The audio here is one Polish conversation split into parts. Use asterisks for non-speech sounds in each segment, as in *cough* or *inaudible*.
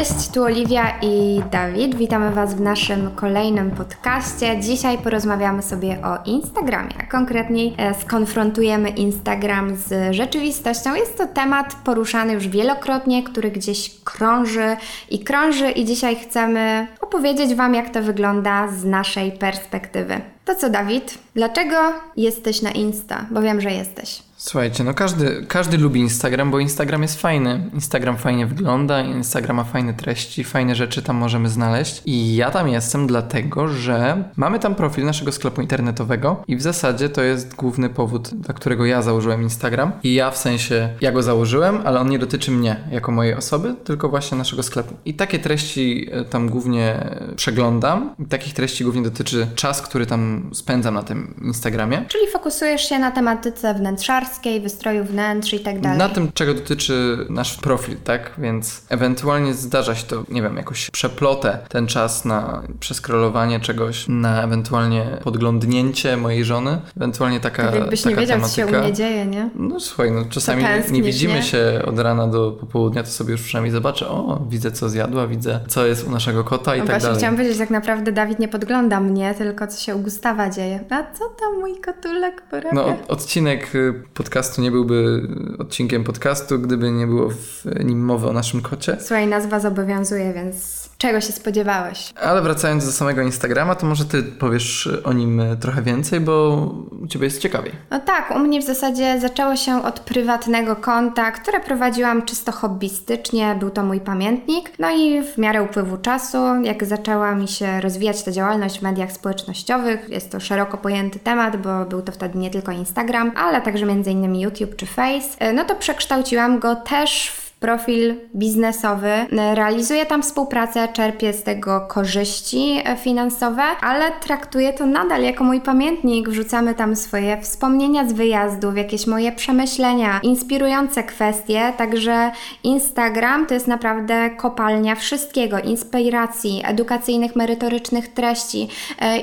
Cześć, tu Oliwia i Dawid. Witamy Was w naszym kolejnym podcaście. Dzisiaj porozmawiamy sobie o Instagramie, a konkretniej e, skonfrontujemy Instagram z rzeczywistością. Jest to temat poruszany już wielokrotnie, który gdzieś krąży i krąży, i dzisiaj chcemy opowiedzieć Wam, jak to wygląda z naszej perspektywy. To co, Dawid? Dlaczego jesteś na Insta? Bo wiem, że jesteś. Słuchajcie, no każdy, każdy lubi Instagram, bo Instagram jest fajny. Instagram fajnie wygląda, Instagram ma fajne treści, fajne rzeczy tam możemy znaleźć. I ja tam jestem dlatego, że mamy tam profil naszego sklepu internetowego i w zasadzie to jest główny powód, dla którego ja założyłem Instagram. I ja w sensie, ja go założyłem, ale on nie dotyczy mnie jako mojej osoby, tylko właśnie naszego sklepu. I takie treści e, tam głównie przeglądam. I takich treści głównie dotyczy czas, który tam spędzam na tym Instagramie. Czyli fokusujesz się na tematyce wystroju wnętrz i tak dalej. Na tym, czego dotyczy nasz profil, tak? Więc ewentualnie zdarza się to, nie wiem, jakoś przeplotę ten czas na przeskrolowanie czegoś, na ewentualnie podglądnięcie mojej żony, ewentualnie taka tak jakbyś taka nie wiedział, tematyka. co się u mnie dzieje, nie? No słuchaj, no czasami nie, nie widzimy nie? się od rana do popołudnia, to sobie już przynajmniej zobaczę, o, widzę co zjadła, widzę co jest u naszego kota i no tak właśnie dalej. chciałam powiedzieć, tak naprawdę Dawid nie podgląda mnie, tylko co się u Gustawa dzieje. A co tam mój kotulek porabia? No odcinek y, podcastu nie byłby odcinkiem podcastu, gdyby nie było w nim mowy o naszym kocie. Słuchaj, nazwa zobowiązuje, więc czego się spodziewałeś? Ale wracając do samego Instagrama, to może ty powiesz o nim trochę więcej, bo u ciebie jest ciekawiej. No tak, u mnie w zasadzie zaczęło się od prywatnego konta, które prowadziłam czysto hobbystycznie, był to mój pamiętnik. No i w miarę upływu czasu, jak zaczęła mi się rozwijać ta działalność w mediach społecznościowych, jest to szeroko pojęty temat, bo był to wtedy nie tylko Instagram, ale także m.in. YouTube czy Face, no to przekształciłam go też w profil biznesowy. Realizuję tam współpracę, czerpię z tego korzyści finansowe, ale traktuję to nadal jako mój pamiętnik. Wrzucamy tam swoje wspomnienia z wyjazdów, jakieś moje przemyślenia, inspirujące kwestie, także Instagram to jest naprawdę kopalnia wszystkiego, inspiracji, edukacyjnych, merytorycznych treści.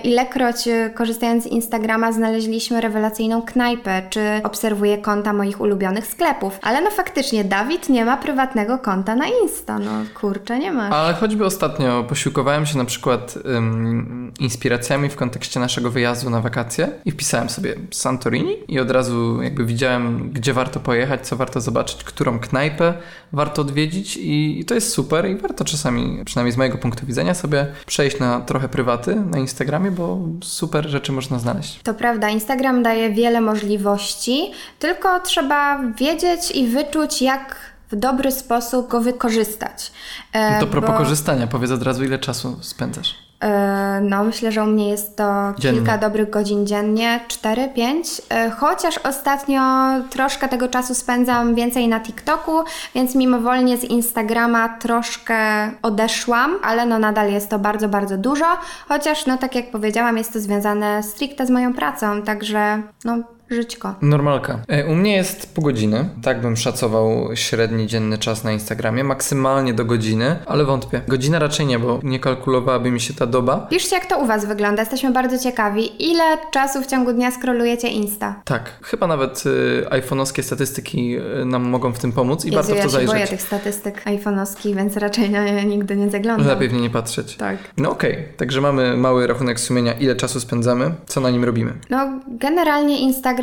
Ilekroć korzystając z Instagrama znaleźliśmy rewelacyjną knajpę, czy obserwuję konta moich ulubionych sklepów. Ale no faktycznie Dawid nie ma prywatnego konta na Insta. No kurczę, nie masz. Ale choćby ostatnio posiłkowałem się na przykład um, inspiracjami w kontekście naszego wyjazdu na wakacje i wpisałem sobie Santorini i od razu jakby widziałem, gdzie warto pojechać, co warto zobaczyć, którą knajpę warto odwiedzić i, i to jest super i warto czasami, przynajmniej z mojego punktu widzenia, sobie przejść na trochę prywaty na Instagramie, bo super rzeczy można znaleźć. To prawda, Instagram daje wiele możliwości, tylko trzeba wiedzieć i wyczuć, jak w dobry sposób go wykorzystać. E, no to propos bo... korzystania, powiedz od razu, ile czasu spędzasz? E, no, myślę, że u mnie jest to dziennie. kilka dobrych godzin dziennie, 4-5. E, chociaż ostatnio troszkę tego czasu spędzam więcej na TikToku, więc mimowolnie z Instagrama troszkę odeszłam, ale no nadal jest to bardzo, bardzo dużo. Chociaż, no tak jak powiedziałam, jest to związane stricte z moją pracą, także no żyćko. Normalka. E, u mnie jest pół godziny. Tak bym szacował średni dzienny czas na Instagramie. Maksymalnie do godziny, ale wątpię. Godzina raczej nie, bo nie kalkulowałaby mi się ta doba. Piszcie, jak to u Was wygląda. Jesteśmy bardzo ciekawi. Ile czasu w ciągu dnia skrolujecie Insta? Tak. Chyba nawet y, iPhone'owskie statystyki y, nam mogą w tym pomóc i Jezu, warto w to ja zajrzeć. Ja boję tych statystyk iPhone'owskich, więc raczej nie, nigdy nie zaglądam. Lepiej w nie nie patrzeć. Tak. No okej. Okay. Także mamy mały rachunek sumienia, ile czasu spędzamy, co na nim robimy. No, generalnie Instagram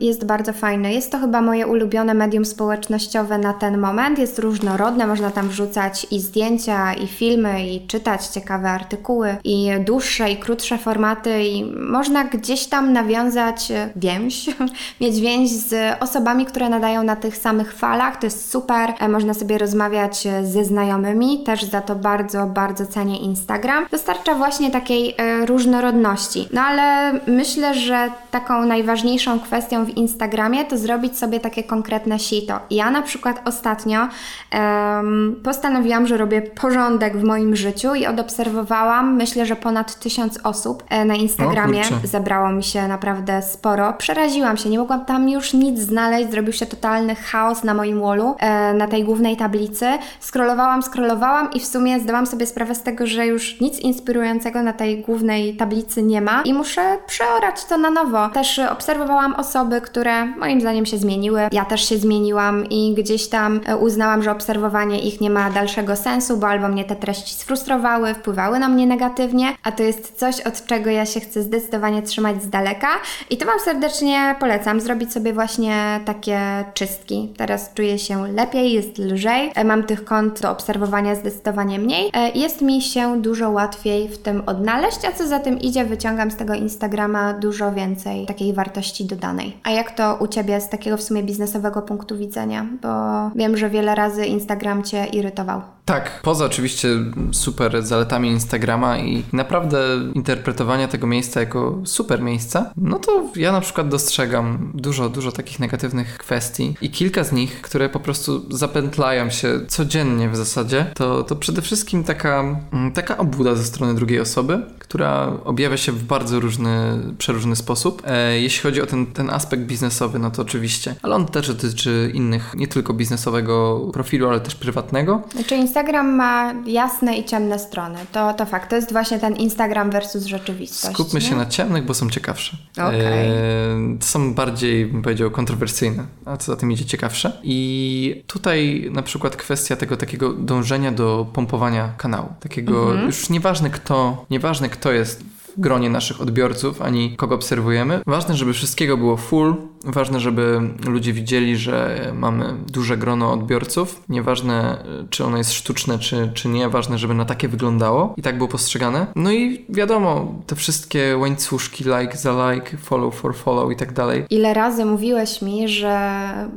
jest bardzo fajny. Jest to chyba moje ulubione medium społecznościowe na ten moment. Jest różnorodne, można tam wrzucać i zdjęcia, i filmy, i czytać ciekawe artykuły, i dłuższe, i krótsze formaty, i można gdzieś tam nawiązać więź, *laughs* mieć więź z osobami, które nadają na tych samych falach. To jest super. Można sobie rozmawiać ze znajomymi, też za to bardzo, bardzo cenię Instagram. Dostarcza właśnie takiej e, różnorodności. No ale myślę, że taką najważniejszą kwestią w Instagramie, to zrobić sobie takie konkretne sito. Ja na przykład ostatnio um, postanowiłam, że robię porządek w moim życiu i odobserwowałam, myślę, że ponad tysiąc osób e, na Instagramie. Zebrało mi się naprawdę sporo. Przeraziłam się, nie mogłam tam już nic znaleźć, zrobił się totalny chaos na moim wallu, e, na tej głównej tablicy. Scrollowałam, scrollowałam i w sumie zdałam sobie sprawę z tego, że już nic inspirującego na tej głównej tablicy nie ma i muszę przeorać to na nowo. Też obserwowałam obserwowałam osoby, które moim zdaniem się zmieniły. Ja też się zmieniłam i gdzieś tam e, uznałam, że obserwowanie ich nie ma dalszego sensu, bo albo mnie te treści sfrustrowały, wpływały na mnie negatywnie, a to jest coś, od czego ja się chcę zdecydowanie trzymać z daleka. I to Wam serdecznie polecam, zrobić sobie właśnie takie czystki. Teraz czuję się lepiej, jest lżej, e, mam tych kont do obserwowania zdecydowanie mniej. E, jest mi się dużo łatwiej w tym odnaleźć, a co za tym idzie, wyciągam z tego Instagrama dużo więcej takiej wartości dodanej. A jak to u Ciebie z takiego w sumie biznesowego punktu widzenia? Bo wiem, że wiele razy Instagram Cię irytował. Tak, poza oczywiście super zaletami Instagrama i naprawdę interpretowania tego miejsca jako super miejsca, no to ja na przykład dostrzegam dużo, dużo takich negatywnych kwestii i kilka z nich, które po prostu zapętlają się codziennie w zasadzie, to, to przede wszystkim taka, mm, taka obłuda ze strony drugiej osoby, która objawia się w bardzo różny, przeróżny sposób. E, jeśli chodzi o ten, ten aspekt biznesowy, no to oczywiście, ale on też dotyczy innych, nie tylko biznesowego profilu, ale też prywatnego. Znaczy Instagram ma jasne i ciemne strony. To, to fakt. To jest właśnie ten Instagram versus rzeczywistość. Skupmy nie? się na ciemnych, bo są ciekawsze. Okej. E, to są bardziej, bym powiedział, kontrowersyjne, a co za tym idzie ciekawsze. I tutaj na przykład kwestia tego takiego dążenia do pompowania kanału. Takiego Mhm. już nieważne kto, nieważne kto jest w gronie naszych odbiorców, ani kogo obserwujemy. Ważne, żeby wszystkiego było full. Ważne, żeby ludzie widzieli, że mamy duże grono odbiorców. Nieważne, czy ono jest sztuczne, czy, czy nie. Ważne, żeby na takie wyglądało i tak było postrzegane. No i wiadomo, te wszystkie łańcuszki, like za like, follow for follow i tak dalej. Ile razy mówiłeś mi, że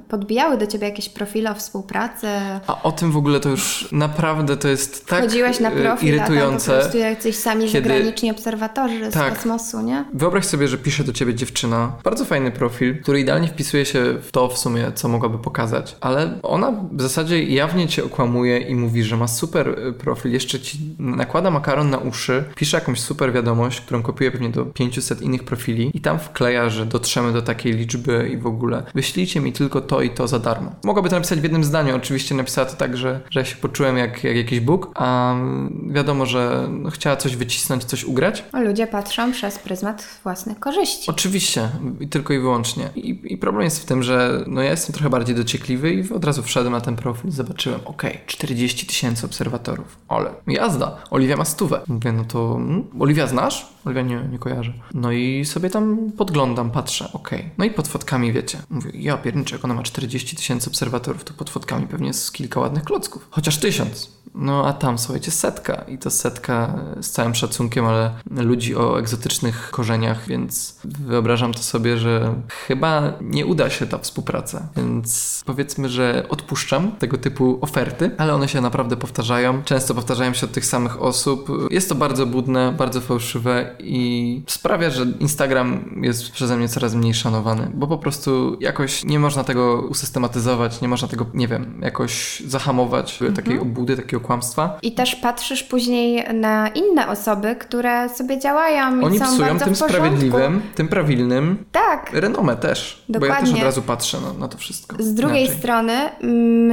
podbijały do ciebie jakieś profile o współpracy? A o tym w ogóle to już naprawdę to jest tak Chodziłeś na y, profil, a tam po irytujące. prostu jacyś sami kiedy- zagraniczni obserwatorzy z Tak. kosmosu, nie? Wyobraź sobie, że pisze do ciebie dziewczyna, bardzo fajny profil, który idealnie wpisuje się w to w sumie, co mogłaby pokazać, ale ona w zasadzie jawnie cię okłamuje i mówi, że ma super y, profil, jeszcze ci nakłada makaron na uszy, pisze jakąś super wiadomość, którą kopiuje pewnie do 500 innych profili i tam wkleja, że dotrzemy do takiej liczby i w ogóle wyślijcie mi tylko to i to za darmo. Mogłaby to napisać w jednym zdaniu, oczywiście napisała to tak, że, że ja się poczułem jak, jak jakiś Bóg, a mm, wiadomo, że no, chciała coś wycisnąć, coś ugrać, A ludzie patrzą przez pryzmat własnych korzyści. Oczywiście, tylko i wyłącznie. I, I problem jest w tym, że no ja jestem trochę bardziej dociekliwy i od razu wszedłem na ten profil i zobaczyłem, okej, 40 tysięcy obserwatorów, ale jazda, Oliwia ma stówę. Mówię, no to mm, Oliwia znasz? Oliwia nie, nie kojarzę. No i sobie tam podglądam, patrzę, okej. No i pod fotkami wiecie, mówię, ja pierniczek, ona ma 40 tysięcy obserwatorów, to pod fotkami pewnie jest kilka ładnych klocków. Chociaż tysiąc. No a tam, słuchajcie, setka. I to setka z całym szacunkiem, ale ludzi o egzotycznych korzeniach, więc wyobrażam to sobie, że chyba nie uda się ta współpraca. Więc powiedzmy, że odpuszczam tego typu oferty, ale one się naprawdę powtarzają. Często powtarzają się od tych samych osób. Jest to bardzo budne, bardzo fałszywe i sprawia, że Instagram jest przeze mnie coraz mniej szanowany, bo po prostu jakoś nie można tego usystematyzować, nie można tego, nie wiem, jakoś zahamować, takiej obłudy, takiego kłamstwa. I też patrzysz później na inne osoby, które sobie działają i Oni są psują bardzo tym w porządku. sprawiedliwym, tym prawilnym Tak. renomę też. Bo ja też Dokładnie. od razu patrzę na, na to wszystko. Z drugiej inaczej. strony,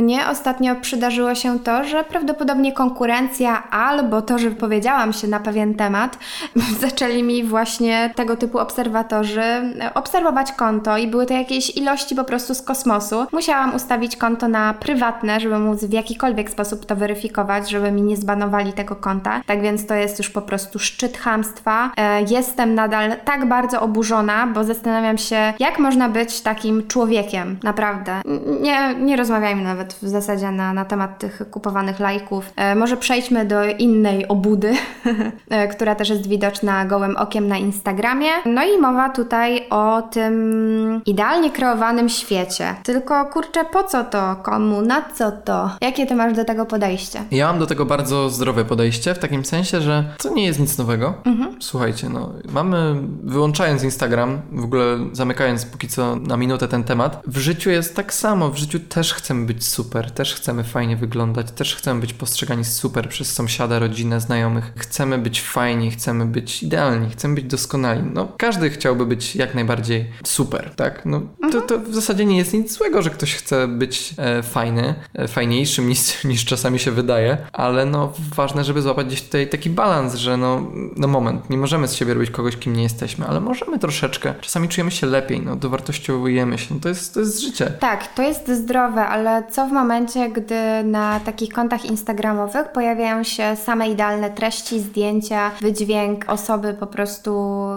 mnie ostatnio przydarzyło się to, że prawdopodobnie konkurencja albo to, że wypowiedziałam się na pewien temat, *laughs* zaczęli mi właśnie tego typu obserwatorzy e, obserwować konto i były to jakieś ilości po prostu z kosmosu. Musiałam ustawić konto na prywatne, żeby móc w jakikolwiek sposób to weryfikować, żeby mi nie zbanowali tego konta. Tak więc to jest już po prostu szczyt chamstwa. E, Jestem nadal tak bardzo oburzona, bo zastanawiam się, jak można być takim człowiekiem, naprawdę. Nie, nie rozmawiajmy nawet w zasadzie na, na temat tych kupowanych lajków. E, może przejdźmy do innej obudy, *laughs* która też jest widoczna gołym okiem na Instagramie. No i mowa tutaj o tym idealnie kreowanym świecie. Tylko kurczę, po co to? Komu? Na co to? Jakie ty masz do tego podejście? Ja mam do tego bardzo zdrowe podejście, w takim sensie, że to nie jest nic nowego. Mhm. Słuchajcie, no, mamy, wyłączając Instagram, w ogóle zamykając póki co na minutę ten temat, w życiu jest tak samo. W życiu też chcemy być super, też chcemy fajnie wyglądać, też chcemy być postrzegani super przez sąsiada, rodzinę, znajomych. Chcemy być fajni, chcemy być idealni, chcemy być doskonali. No, każdy chciałby być jak najbardziej super, tak? No, to, Mhm. to w zasadzie nie jest nic złego, że ktoś chce być e, fajny, e, fajniejszym *laughs* niż, niż czasami się wydaje, ale no, ważne, żeby złapać gdzieś tutaj taki balans, że no, no moment, nie możemy z siebie robić kogoś, kim nie jesteśmy, ale możemy troszeczkę, czasami czujemy się lepiej, no, dowartościowujemy się, no, to jest, to jest życie. Tak, to jest zdrowe, ale co w momencie, gdy na takich kontach instagramowych pojawiają się same idealne treści, zdjęcia, wydźwięk, osoby po prostu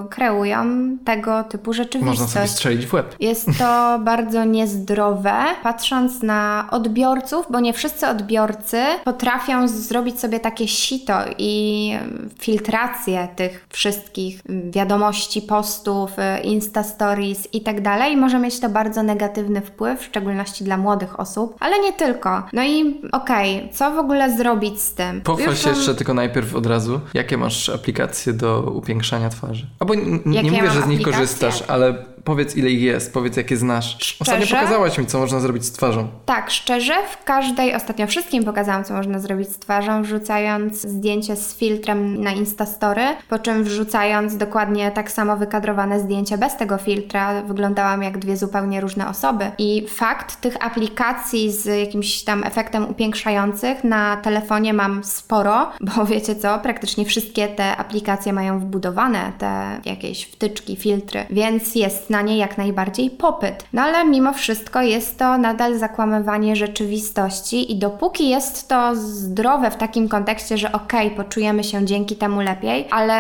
kreują tego typu Można sobie rzeczywistość. strzelić w łeb. Jest to *laughs* bardzo niezdrowe, patrząc na odbiorców, bo nie wszyscy odbiorcy potrafią zrobić sobie takie sito i filtrację tych wszystkich wiadomości, postów, y, Insta Stories i tak dalej. Może mieć to bardzo negatywny wpływ, w szczególności dla młodych osób, ale nie tylko. No i okej, co w ogóle zrobić z tym? Pochwal się jeszcze tylko najpierw od razu, jakie masz aplikacje do upiększania twarzy. Albo nie Jakie mówię, mam że z nich korzystasz, ale powiedz ile ich jest, powiedz jakie znasz. Ostatnio Szczerze? pokazałaś mi, co można zrobić z twarzą. Tak, szczerze, w każdej, ostatnio wszystkim pokazałam, co można zrobić z twarzą, wrzucając zdjęcie z filtrem na Instastory, po czym wrzucając dokładnie tak samo wykadrowane zdjęcie bez tego filtra, wyglądałam jak dwie zupełnie różne osoby. I fakt tych aplikacji z jakimś tam efektem upiększających na telefonie mam sporo, *laughs* bo wiecie co, praktycznie wszystkie te aplikacje mają wbudowane te jakieś wtyczki, filtry, więc jest na nie jak najbardziej popyt. No ale mimo wszystko jest to nadal zakłamywanie rzeczywistości i dopóki jest to zdrowe w takim kontekście, że okej, poczujemy się dzięki temu lepiej, ale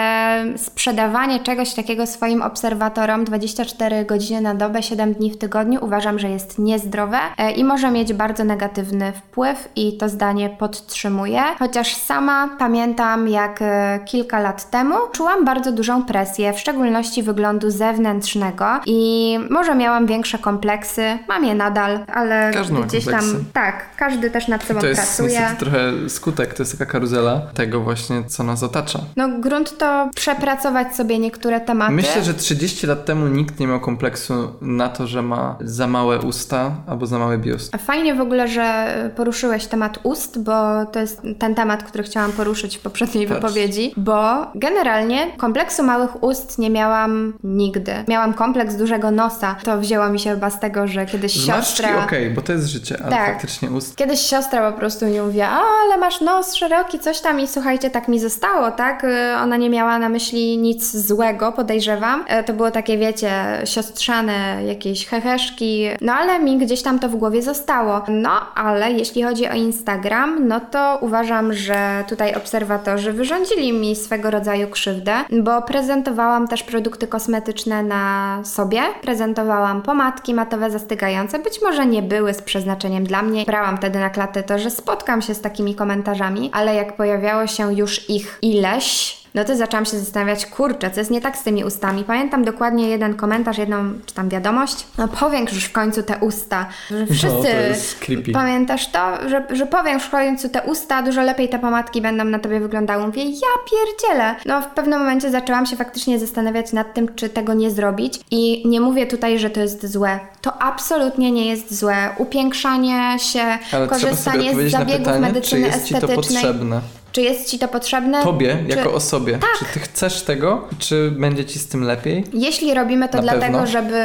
sprzedawanie czegoś takiego swoim obserwatorom 24 godziny na dobę, 7 dni w tygodniu uważam, że jest niezdrowe e, i może mieć bardzo negatywny wpływ i to zdanie podtrzymuję. Chociaż sama pamiętam, jak e, kilka lat temu czułam bardzo dużą presję, w szczególności wyglądu zewnętrznego i może miałam większe kompleksy, mam je nadal, ale Każdy gdzieś tam tak, każdy też nad sobą To jest pracuje. niestety trochę skutek, to jest taka karuzela tego właśnie, co nas otacza. No grunt to przepracować sobie niektóre tematy. Myślę, że 30 lat temu nikt nie miał kompleksu na to, że ma za małe usta albo za mały biust. Fajnie w ogóle, że poruszyłeś temat ust, bo to jest ten temat, który chciałam poruszyć w poprzedniej Patrz. wypowiedzi, bo generalnie kompleksu małych ust nie miałam nigdy. Miałam kompleks dużego nosa. To wzięło mi się chyba z tego, że kiedyś Zmarszczki siostra... okej, bo to jest życie, ale Tak. faktycznie ust. Kiedyś siostra po prostu mi mówiła, a ale masz nos szeroki, coś tam i słuchajcie, tak mi zostało, tak? Y, Ona nie miała na myśli nic złego, podejrzewam. E, To było takie, wiecie, siostrzane jakieś heheszki, no ale mi gdzieś tam to w głowie zostało. No, ale jeśli chodzi o Instagram, no to uważam, że tutaj obserwatorzy wyrządzili mi swego rodzaju krzywdę, bo prezentowałam też produkty kosmetyczne na sobie, prezentowałam pomadki matowe zastygające, być może nie były z przeznaczeniem dla mnie. Brałam wtedy na klatę to, że spotkam się z takimi komentarzami, ale jak pojawiało się już ich ileś, no to zaczęłam się zastanawiać, kurczę, co jest nie tak z tymi ustami. Pamiętam dokładnie jeden komentarz, jedną czy tam wiadomość. No powiększ już w końcu te usta. Że wszyscy No, to jest creepy. pamiętasz to, że, że powiększ w końcu te usta, dużo lepiej te pomadki będą na tobie wyglądały. Mówię, ja pierdzielę. No w pewnym momencie zaczęłam się faktycznie zastanawiać nad tym, czy tego nie zrobić. I nie mówię tutaj, że to jest złe. To absolutnie nie jest złe. Upiększanie się, Ale korzystanie z zabiegów pytanie, czy medycyny jest ci to estetycznej. potrzebne. Czy jest ci to potrzebne? Tobie, czy... jako osobie. Tak. Czy ty chcesz tego? Czy będzie ci z tym lepiej? Jeśli robimy to Na dlatego, pewno. żeby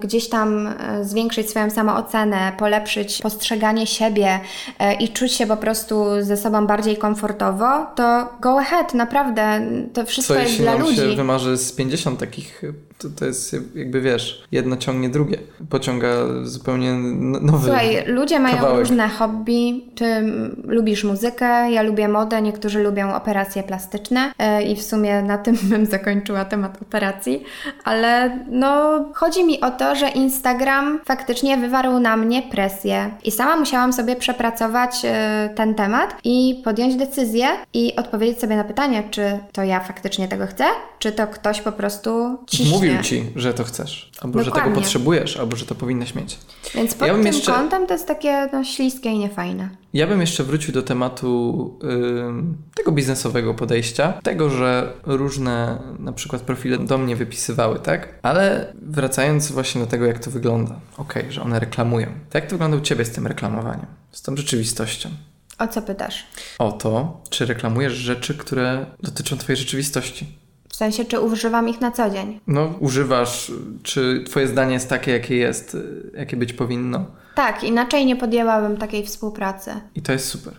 gdzieś tam e, zwiększyć swoją samoocenę, polepszyć postrzeganie siebie e, i czuć się po prostu ze sobą bardziej komfortowo, to go ahead, naprawdę. To wszystko Co jest jeśli dla nam się ludzi. wymarzy z 50 takich, to, to jest jakby wiesz, jedno ciągnie drugie. Pociąga zupełnie nowy Słuchaj, ludzie mają kawałek. różne hobby. Ty lubisz muzykę, ja lubię modę, niektórzy lubią operacje plastyczne e, i w sumie na tym *laughs* bym zakończyła temat operacji, ale no chodzi mi o to, że Instagram faktycznie wywarł na mnie presję i sama musiałam sobie przepracować e, ten temat i podjąć decyzję i odpowiedzieć sobie na pytanie, czy to ja faktycznie tego chcę, czy to ktoś po prostu ciśnie. Mówił ci, że to chcesz, albo że tego Dokładnie. potrzebujesz, albo że to powinnaś mieć. Więc pod Ja tym jeszcze- kątem to jest takie no, śliskie i niefajne. Ja bym jeszcze wrócił do tematu ym, tego biznesowego podejścia, tego, że różne na przykład profile do mnie wypisywały, tak? Ale wracając właśnie do tego, jak to wygląda. Okej, że one reklamują. To jak to wygląda u Ciebie z tym reklamowaniem? Z tą rzeczywistością? O co pytasz? O to, czy reklamujesz rzeczy, które dotyczą Twojej rzeczywistości. W sensie, czy używam ich na co dzień? No, używasz, czy twoje zdanie jest takie, jakie jest, jakie być powinno. Tak, inaczej nie podjęłabym takiej współpracy. I to jest super.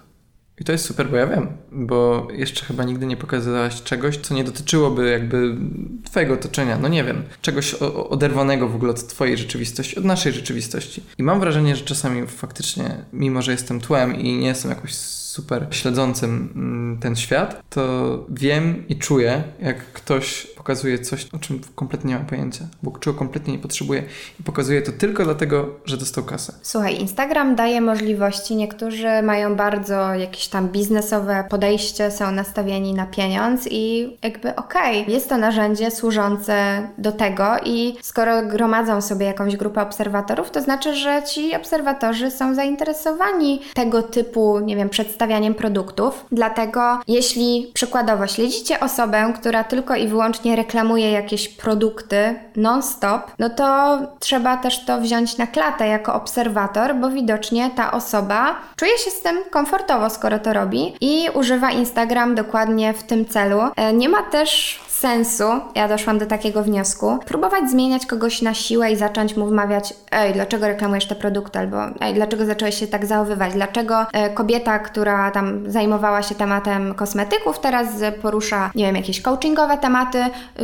I to jest super, bo ja wiem, bo jeszcze chyba nigdy nie pokazywałaś czegoś, co nie dotyczyłoby jakby twojego otoczenia, no nie wiem, czegoś oderwanego w ogóle od twojej rzeczywistości, od naszej rzeczywistości. I mam wrażenie, że czasami faktycznie, mimo że jestem tłem i nie jestem jakoś super śledzącym mm, ten świat, to wiem i czuję, jak ktoś pokazuje coś, o czym kompletnie nie ma pojęcia, bo czego kompletnie nie potrzebuje i pokazuje to tylko dlatego, że dostał kasę. Słuchaj, Instagram daje możliwości. Niektórzy mają bardzo jakieś tam biznesowe podejście, są nastawieni na pieniądz i jakby okej, okay, jest to narzędzie służące do tego i skoro gromadzą sobie jakąś grupę obserwatorów, to znaczy, że ci obserwatorzy są zainteresowani tego typu, nie wiem, przedstawianiem produktów. Dlatego jeśli przykładowo śledzicie osobę, która tylko i wyłącznie reklamuje jakieś produkty non-stop, no to trzeba też to wziąć na klatę jako obserwator, bo widocznie ta osoba czuje się z tym komfortowo, skoro to robi i używa Instagram dokładnie w tym celu. E, nie ma też sensu, ja doszłam do takiego wniosku, próbować zmieniać kogoś na siłę i zacząć mu wmawiać, ej, dlaczego reklamujesz te produkty, albo ej, dlaczego zacząłeś się tak zachowywać, dlaczego e, kobieta, która tam zajmowała się tematem kosmetyków, teraz porusza, nie wiem, jakieś coachingowe tematy,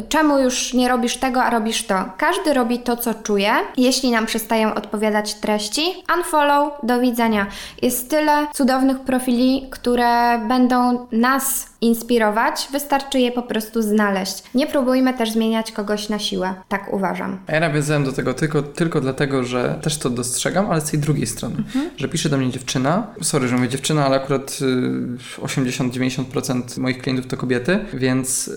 czemu już nie robisz tego, a robisz to? Każdy robi to, co czuje. Jeśli nam przestają odpowiadać treści, unfollow, do widzenia. Jest tyle cudownych profili, które będą nas inspirować, wystarczy je po prostu znaleźć. Nie próbujmy też zmieniać kogoś na siłę, tak uważam. Ja nawiązałem do tego tylko, tylko dlatego, że też to dostrzegam, ale z tej drugiej strony, mhm. że pisze do mnie dziewczyna, sorry, że mówię dziewczyna, ale akurat 80-90% y, moich klientów to kobiety, więc y,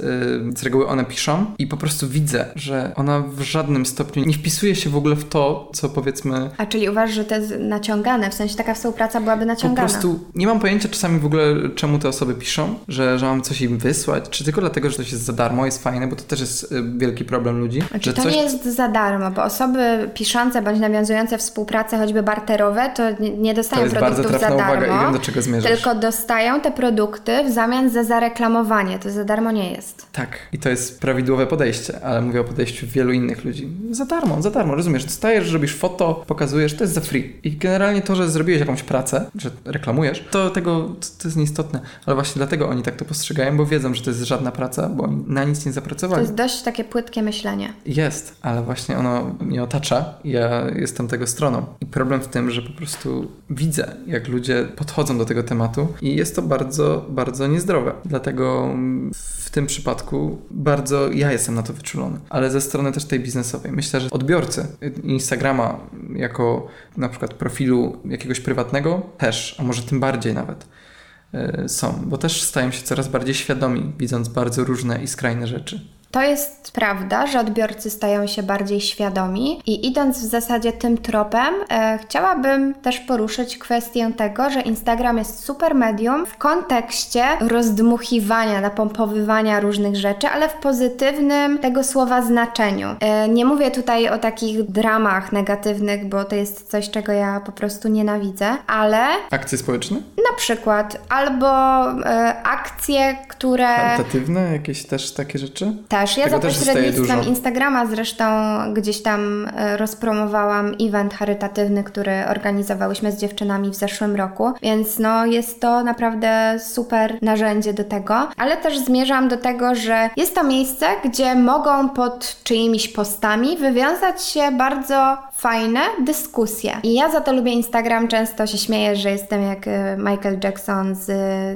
z reguły one piszą i po prostu widzę, że ona w żadnym stopniu nie wpisuje się w ogóle w to, co powiedzmy... A czyli uważasz, że to jest naciągane, w sensie taka współpraca byłaby naciągana? Po prostu nie mam pojęcia czasami w ogóle, czemu te osoby piszą, że mam coś im wysłać, czy tylko dlatego, że coś jest za darmo, jest fajne, bo to też jest y, wielki problem ludzi. Znaczy, to coś... nie jest za darmo, bo osoby piszące bądź nawiązujące współpracę, choćby barterowe, to nie dostają to produktów bardzo za darmo. Uwaga i wiem, do czego zmierzasz. Tylko dostają te produkty w zamian za zareklamowanie. To za darmo nie jest. Tak, i to jest prawidłowe podejście, ale mówię o podejściu wielu innych ludzi. Za darmo, za darmo, rozumiesz? Dostajesz, robisz foto, pokazujesz, to jest za free. I generalnie to, że zrobiłeś jakąś pracę, że reklamujesz, to tego to, to jest nieistotne. Ale właśnie dlatego oni tak to postrzegają, bo wiedzą, że to jest żadna praca, bo na nic nie zapracowali. To jest dość takie płytkie myślenie. Jest, ale właśnie ono mnie otacza ja jestem tego stroną. I problem w tym, że po prostu widzę, jak ludzie podchodzą do tego tematu i jest to bardzo, bardzo niezdrowe. Dlatego w tym przypadku bardzo ja jestem na to wyczulony. Ale ze strony też tej biznesowej. Myślę, że odbiorcy Instagrama jako na przykład profilu jakiegoś prywatnego też, a może tym bardziej nawet są, bo też stają się coraz bardziej świadomi, widząc bardzo różne i skrajne rzeczy. To jest prawda, że odbiorcy stają się bardziej świadomi i idąc w zasadzie tym tropem, e, chciałabym też poruszyć kwestię tego, że Instagram jest super medium w kontekście rozdmuchiwania, napompowywania różnych rzeczy, ale w pozytywnym tego słowa znaczeniu. E, nie mówię tutaj o takich dramach negatywnych, bo to jest coś, czego ja po prostu nienawidzę, ale... Akcje społeczne? Na przykład, albo e, akcje, które... Charytatywne? Jakieś też takie rzeczy? Też. Ja Tego za pośrednictwem Instagrama zresztą gdzieś tam e, rozpromowałam event charytatywny, który organizowałyśmy z dziewczynami w zeszłym roku, więc no jest to naprawdę super narzędzie do tego, ale też zmierzam do tego, że jest to miejsce, gdzie mogą pod czyimiś postami wywiązać się bardzo fajne dyskusje. I ja za to lubię Instagram, często się śmieję, że jestem jak e, Michael Jackson z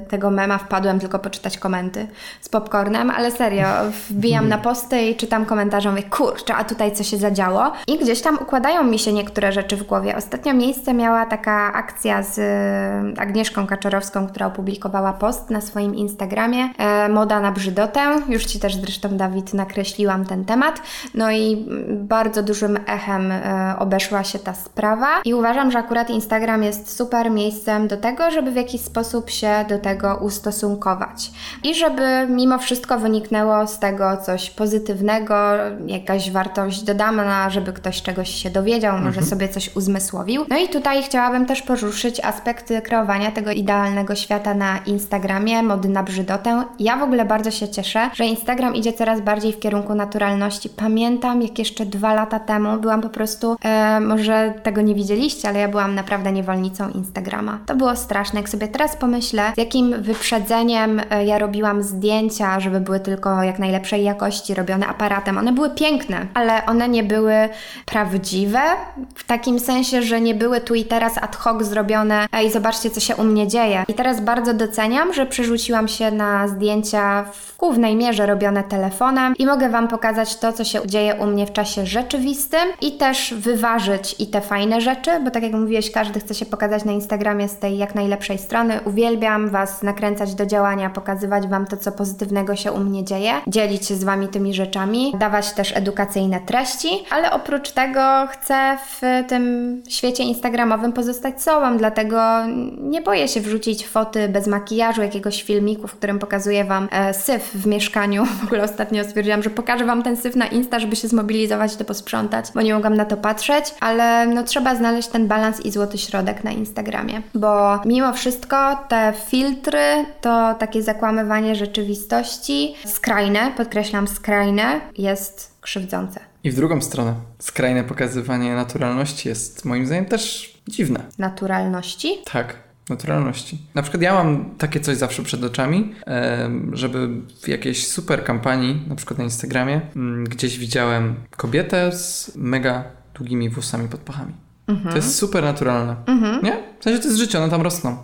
tego mema, wpadłem tylko poczytać komenty z popcornem, ale serio, wbijam na posty i czytam komentarze, mówię, kurczę, a tutaj co się zadziało? I gdzieś tam układają mi się niektóre rzeczy w głowie. Ostatnio miejsce miała taka akcja z e, Agnieszką Kaczorowską, która opublikowała post na swoim Instagramie, e, moda na brzydotę. Już Ci też zresztą, Dawid, nakreśliłam ten temat. No i bardzo dużym echem e, obeszła się ta sprawa. I uważam, że akurat Instagram jest super miejscem do tego, żeby w jakiś sposób się do tego ustosunkować. I żeby mimo wszystko wyniknęło z tego coś pozytywnego, jakaś wartość dodana, żeby ktoś czegoś się dowiedział, może Mhm. sobie coś uzmysłowił. No i tutaj chciałabym też poruszyć aspekty kreowania tego idealnego świata na Instagramie, mody na brzydotę. Ja w ogóle bardzo się cieszę, że Instagram idzie coraz bardziej w kierunku naturalności. Pamiętam, jak jeszcze dwa lata temu byłam po prostu, e, może tego nie widzieliście, ale ja byłam naprawdę niewolnicą Instagrama. To było straszne. Jak sobie teraz pomyślę, z jakim wyprzedzeniem e, ja robiłam zdjęcia, żeby były tylko jak najlepszej jakości, robione aparatem. One były piękne, ale one nie były prawdziwe w takim sensie, że nie były tu i teraz ad hoc zrobione i zobaczcie, co się u mnie dzieje. I teraz bardzo doceniam, że przerzuciłam się na zdjęcia w głównej mierze robione telefonem i mogę Wam pokazać to, co się dzieje u mnie w czasie rzeczywistym i też wyważyć i te fajne rzeczy, bo tak jak mówiłeś, każdy chce się pokazać na Instagramie z tej jak najlepszej strony. Uwielbiam Was nakręcać do działania, pokazywać Wam to, co pozytywnego się u mnie dzieje, dzielić się z Wami tymi rzeczami, dawać też edukacyjne treści, ale oprócz tego chcę w tym świecie instagramowym pozostać sobą, dlatego nie boję się wrzucić foty bez makijażu, jakiegoś filmiku, w którym pokazuję Wam e, syf w mieszkaniu. *laughs* W ogóle ostatnio stwierdziłam, że pokażę Wam ten syf na Insta, żeby się zmobilizować to posprzątać, bo nie mogłam na to patrzeć, ale no trzeba znaleźć ten balans i złoty środek na Instagramie, bo mimo wszystko te filtry to takie zakłamywanie rzeczywistości skrajne, podkreślam skrajne, jest krzywdzące. I w drugą stronę, skrajne pokazywanie naturalności jest moim zdaniem też dziwne. Naturalności? Tak, naturalności. Na przykład ja mam takie coś zawsze przed oczami, żeby w jakiejś super kampanii, na przykład na Instagramie, mm, gdzieś widziałem kobietę z mega długimi włosami pod pachami. To jest super naturalne. Nie? W sensie to jest życie, one tam rosną.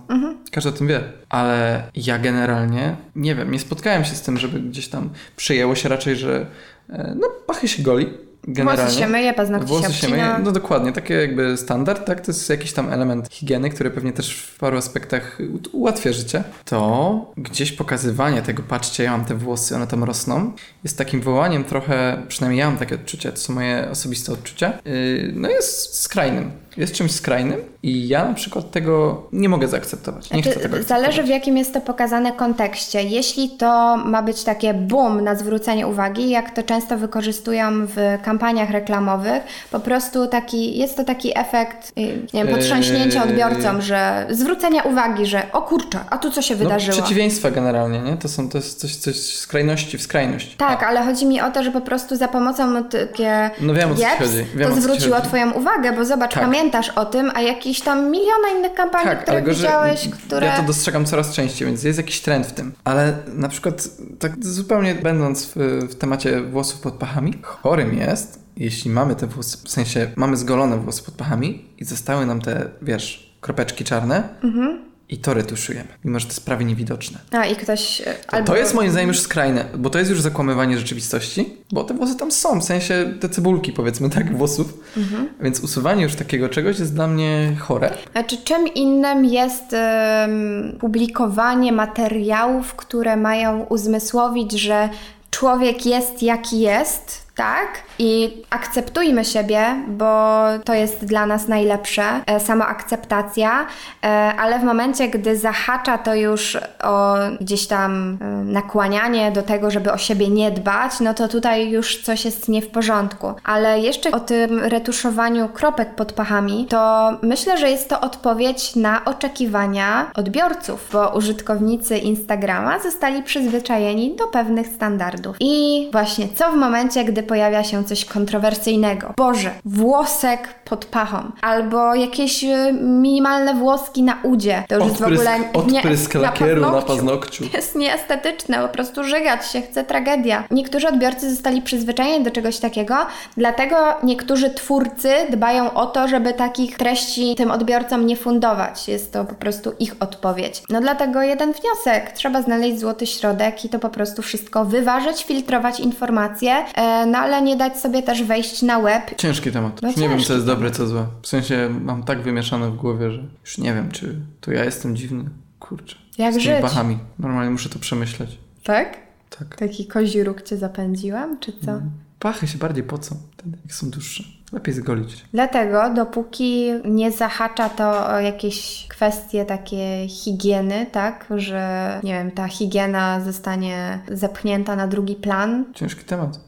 Każdy o tym wie. Ale ja generalnie, nie wiem, nie spotkałem się z tym, żeby gdzieś tam przyjęło się raczej, że e, no pachy się goli. Generalnie. Włosy się myje, paznokcie Włosy się się myje, no dokładnie, takie jakby standard, tak? To jest jakiś tam element higieny, który pewnie też w paru aspektach ułatwia życie. To gdzieś pokazywanie tego, patrzcie, ja mam te włosy, one tam rosną, jest takim wołaniem trochę, przynajmniej ja mam takie odczucie, to są moje osobiste odczucia, yy, no jest skrajnym. Jest czymś skrajnym i ja na przykład tego nie mogę zaakceptować. Nie Znaczy, chcę tego zależy w jakim jest to pokazane kontekście. Jeśli to ma być takie boom na zwrócenie uwagi, jak to często wykorzystują w kampaniach reklamowych, po prostu taki, jest to taki efekt, y, nie wiem, potrząśnięcia Eee. odbiorcom, że zwrócenia uwagi, że o kurczę, a tu co się wydarzyło? No, przeciwieństwa generalnie, nie? To są to jest coś, coś z skrajności w skrajność. Tak, ale chodzi mi o to, że po prostu za pomocą takie No wiem, o co ci jeps, chodzi. Wiem, to zwróciło. Twoją uwagę, bo zobacz, Tak. Pamiętasz o tym, a jakiś tam miliona innych kampanii, Tak, które widziałeś, które... ja to dostrzegam coraz częściej, więc jest jakiś trend w tym. Ale na przykład, tak zupełnie będąc w, w temacie włosów pod pachami, chorym jest, jeśli mamy te włosy, w sensie mamy zgolone włosy pod pachami i zostały nam te, wiesz, kropeczki czarne Mhm. I to retuszujemy, mimo że to jest prawie niewidoczne. A i ktoś... e, To, to jest moim zdaniem już skrajne, bo to jest już zakłamywanie rzeczywistości, bo te włosy tam są, w sensie te cebulki powiedzmy tak, włosów, Mhm. więc usuwanie już takiego czegoś jest dla mnie chore. Znaczy, czym innym jest em, publikowanie materiałów, które mają uzmysłowić, że człowiek jest jaki jest, tak? I akceptujmy siebie, bo to jest dla nas najlepsze, e, samoakceptacja, e, ale w momencie, gdy zahacza to już o gdzieś tam e, nakłanianie do tego, żeby o siebie nie dbać, no to tutaj już coś jest nie w porządku. Ale jeszcze o tym retuszowaniu kropek pod pachami, to myślę, że jest to odpowiedź na oczekiwania odbiorców, bo użytkownicy Instagrama zostali przyzwyczajeni do pewnych standardów. I właśnie co w momencie, gdy pojawia się coś kontrowersyjnego? Boże, włosek pod pachą, albo jakieś y, minimalne włoski na udzie. To już jest w ogóle odprysk nie, lakieru na paznokciu. paznokciu. Jest nieestetyczne, po prostu żygać się chce, tragedia. Niektórzy odbiorcy zostali przyzwyczajeni do czegoś takiego, dlatego niektórzy twórcy dbają o to, żeby takich treści tym odbiorcom nie fundować. Jest to po prostu ich odpowiedź. No dlatego jeden wniosek. Trzeba znaleźć złoty środek i to po prostu wszystko wyważyć, filtrować informacje, e, no ale nie dać sobie też wejść na web. Ciężki temat. No nie wiem, co jest dobre, co złe. W sensie mam tak wymieszane w głowie, że już nie wiem, czy to ja jestem dziwny. Kurczę. Jak Z żyć? pachami. Normalnie muszę to przemyśleć. Tak? Tak. Taki kozi róg cię zapędziłam, czy co? Pachy się bardziej pocą wtedy, jak są dłuższe. Lepiej zgolić. Dlatego, dopóki nie zahacza to o jakieś kwestie takie higieny, tak, że nie wiem, ta higiena zostanie zepchnięta na drugi plan, Ciężki temat.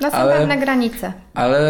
No są Ale- pewne granice. Ale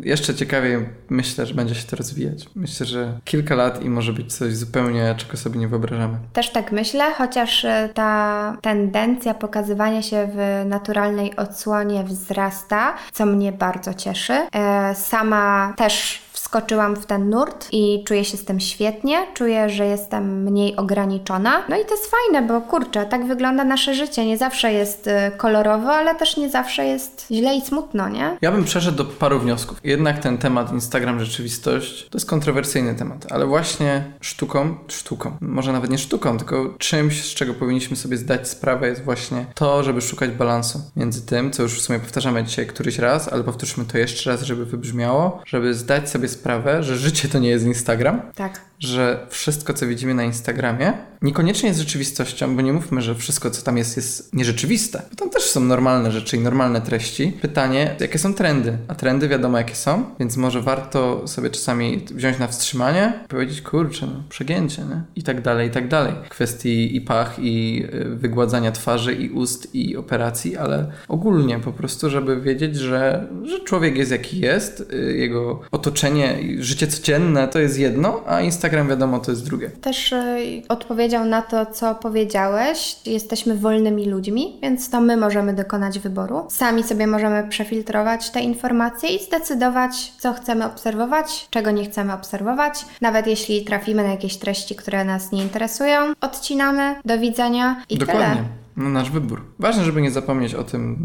jeszcze ciekawiej myślę, że będzie się to rozwijać. Myślę, że kilka lat i może być coś zupełnie, czego sobie nie wyobrażamy. Też tak myślę, chociaż e, ta tendencja pokazywania się w naturalnej odsłonie wzrasta, co mnie bardzo cieszy. E, Sama też wskoczyłam w ten nurt i czuję się z tym świetnie. Czuję, że jestem mniej ograniczona. No i to jest fajne, bo kurczę, tak wygląda nasze życie. Nie zawsze jest e, kolorowo, ale też nie zawsze jest źle i smutno, nie? Ja bym przeszedł do paru wniosków. Jednak ten temat Instagram rzeczywistość to jest kontrowersyjny temat, ale właśnie sztuką, sztuką, może nawet nie sztuką, tylko czymś, z czego powinniśmy sobie zdać sprawę jest właśnie to, żeby szukać balansu między tym, co już w sumie powtarzamy dzisiaj któryś raz, ale powtórzmy to jeszcze raz, żeby wybrzmiało, żeby zdać sobie sprawę, że życie to nie jest Instagram, Tak. Że wszystko, co widzimy na Instagramie, niekoniecznie jest rzeczywistością, bo nie mówmy, że wszystko, co tam jest, jest nierzeczywiste. Bo tam też są normalne rzeczy i normalne treści. Pytanie, jakie są trendy? A trendy wiadomo, jakie są, więc może warto sobie czasami wziąć na wstrzymanie powiedzieć, kurczę, no, przegięcie, nie? I tak dalej, i tak dalej. Kwestii i pach, i y, wygładzania twarzy, i ust, i operacji, ale ogólnie po prostu, żeby wiedzieć, że, że człowiek jest jaki jest, y, jego otoczenie, życie codzienne to jest jedno, a Instagram wiadomo to jest drugie. Też e, odpowiedział na to, co powiedziałeś. Jesteśmy wolnymi ludźmi, więc to my możemy dokonać wyboru. Sami sobie możemy przefiltrować te informacje i zdecydować, co chcemy obserwować, czego nie chcemy obserwować. Nawet jeśli trafimy na jakieś treści, które nas nie interesują, odcinamy. Do widzenia i Dokładnie. tyle. No, nasz wybór. Ważne, żeby nie zapomnieć o tym,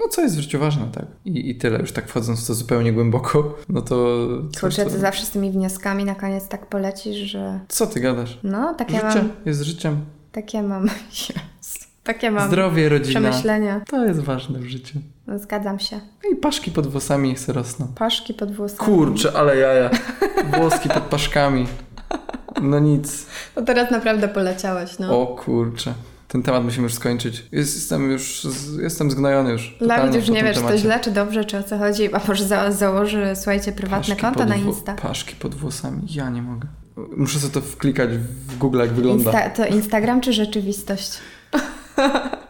no co jest w życiu ważne, tak? I, I tyle, już tak wchodząc w to zupełnie głęboko, no to... Kurczę, to- ty zawsze z tymi wnioskami na koniec tak polecisz, że Co ty gadasz? no, takie Życie mam, jest życiem. takie mam, *laughs* Jezu, takie mam Zdrowie, rodzina. przemyślenia. To jest ważne w życiu. No, zgadzam się. No i paszki pod włosami se rosną. Paszki pod włosami. Kurczę, ale jaja. Włoski pod paszkami. No nic. No teraz naprawdę poleciałeś, no. O kurczę. Ten temat musimy już skończyć. Jest, jestem już, jestem zgnojony już. Totalnie już nie tym wie, czy to temacie. źle, czy dobrze, czy o co chodzi, a może za, założy, słuchajcie, prywatne Paszki konto na Insta. Paszki pod włosami. Ja nie mogę. Muszę sobie to wklikać w Google, jak wygląda. Insta to Instagram czy rzeczywistość? *laughs*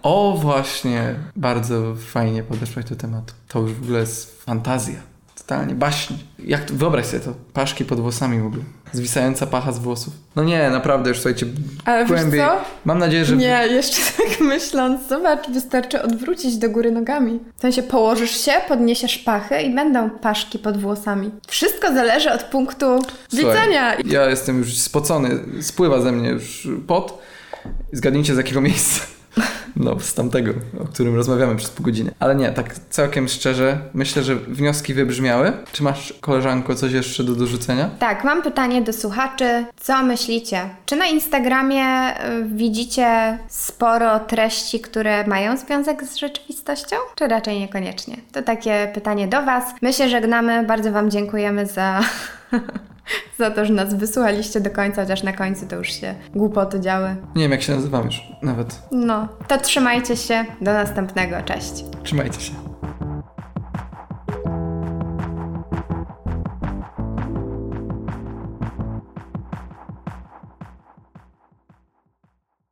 O, właśnie. Bardzo fajnie podeszłaś do tematu. To już w ogóle jest fantazja. Totalnie baśń. Jak to, wyobraź sobie to. Paszki pod włosami w ogóle. Zwisająca pacha z włosów. No nie, naprawdę już słuchajcie. Ale głębiej. wiesz co? Mam nadzieję, że... Nie, jeszcze *laughs* tak myśląc, zobacz, wystarczy odwrócić do góry nogami. W sensie położysz się, podniesiesz pachy i będą paszki pod włosami. Wszystko zależy od punktu Słuchaj, widzenia. Ja jestem już spocony. Spływa ze mnie już pot. Zgadnijcie z jakiego miejsca. No, z tamtego, o którym rozmawiamy przez pół godziny. Ale nie, tak całkiem szczerze, myślę, że wnioski wybrzmiały. Czy masz, koleżanko, coś jeszcze do dorzucenia? Tak, mam pytanie do słuchaczy. Co myślicie? Czy na Instagramie y, widzicie sporo treści, które mają związek z rzeczywistością? Czy raczej niekoniecznie? To takie pytanie do Was. My się żegnamy. Bardzo Wam dziękujemy za, *laughs* za to, że nas wysłuchaliście do końca, chociaż na końcu to już się głupoty działy. Nie wiem, jak się nazywam już nawet. No, to trzymajcie się. Do następnego. Cześć. Trzymajcie się.